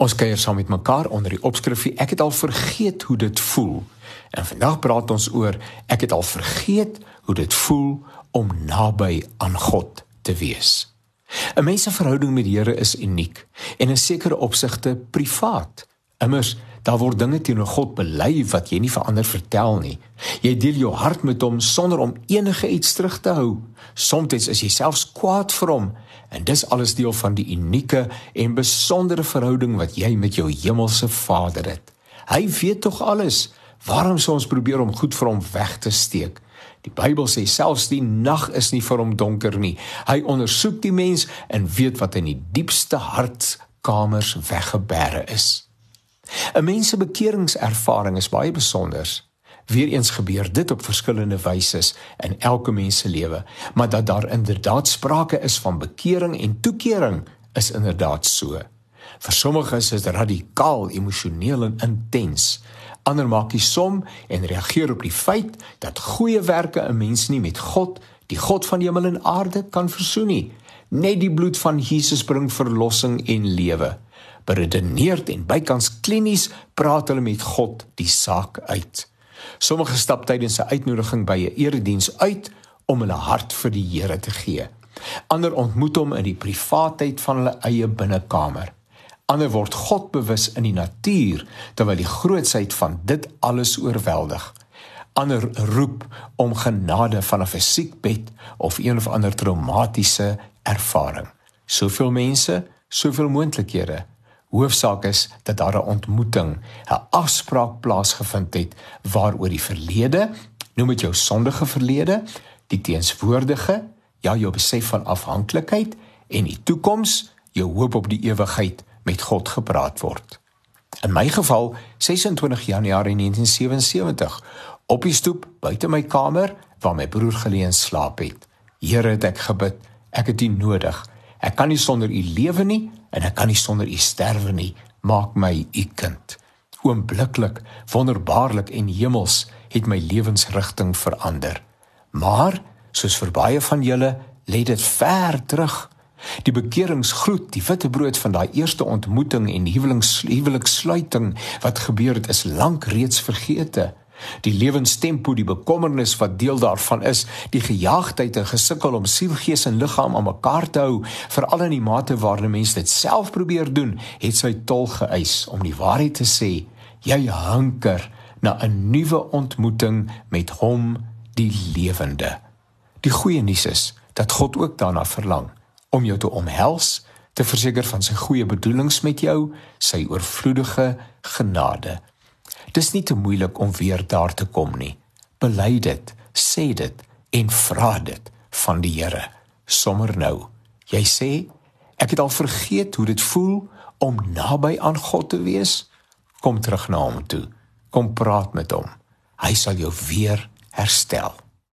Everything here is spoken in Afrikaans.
Ons kuier saam met mekaar onder die opskrifie Ek het al vergeet hoe dit voel. En vandag praat ons oor ek het al vergeet hoe dit voel om naby aan God te wees. 'n Mens se verhouding met die Here is uniek en in sekere opsigte privaat. Immers daar word dinge teenoor God bely wat jy nie vir ander vertel nie. Jy deel jou hart met hom sonder om enige iets terug te hou. Somstyds is jy selfs kwaad vir hom en dis alles deel van die unieke en besondere verhouding wat jy met jou hemelse Vader het. Hy weet tog alles. Waarom sou ons probeer om goed vir hom weg te steek? Die Bybel sê selfs die nag is nie vir hom donker nie. Hy ondersoek die mens en weet wat in die diepste hartskamers weggebêre is. 'n Mens se bekeringservaring is baie besonder. Weereens gebeur dit op verskillende wyse in elke mens se lewe, maar dat daar inderdaad sprake is van bekering en toekering is inderdaad so. Vir sommige is dit radikaal emosioneel en intens. Ander maak die som en reageer op die feit dat goeie werke 'n mens nie met God, die God van hemel en aarde kan versoen nie. Net die bloed van Jesus bring verlossing en lewe. Beredeneerd en bykans klinies praat hulle met God die saak uit. Sommige stap tydens 'n uitnodiging by 'n erediens uit om hulle hart vir die Here te gee. Ander ontmoet hom in die privaatheid van hulle eie binnekamer. Ander word God bewus in die natuur terwyl die grootsheid van dit alles oorweldig. Ander roep om genade van 'n fisiekbed of een of ander traumatiese ervaring. Soveel mense, soveel moontlikhede. Hoofsaak is dat daar 'n ontmoeting, 'n afspraak plaasgevind het waaroor die verlede, noem dit jou sondige verlede, die teenswoordige, ja jou besef van afhanklikheid en die toekoms, jou hoop op die ewigheid met God gepraat word. In my geval 26 Januarie 1977 op die stoep buite my kamer waar my broer geleë slaap het. Here het ek gebid, ek het U nodig. Ek kan nie sonder U lewe nie en ek kan nie sonder U sterwe nie. Maak my U kind. Oombliklik, wonderbaarlik en hemels het my lewensrigting verander. Maar soos vir baie van julle lê dit ver terug Die bekeringsgroet, die witbrood van daai eerste ontmoeting en huwelikssluiting wat gebeur het is lank reeds vergete. Die lewenstempo, die bekommernis wat deel daarvan is, die gejaagdheid en gesukkel om siel, gees en liggaam aan mekaar te hou, veral in die mate waarin mense dit self probeer doen, het sy tol geëis om die waarheid te sê. Jy hanker na 'n nuwe ontmoeting met hom, die lewende. Die goeie nuus is dat God ook daarna verlang om jou te omhels, te verseker van sy goeie bedoelings met jou, sy oorvloedige genade. Dis nie te moeilik om weer daar te kom nie. Bely dit, sê dit en vra dit van die Here sommer nou. Jy sê, ek het al vergeet hoe dit voel om naby aan God te wees. Kom terug na hom toe. Kom praat met hom. Hy sal jou weer herstel.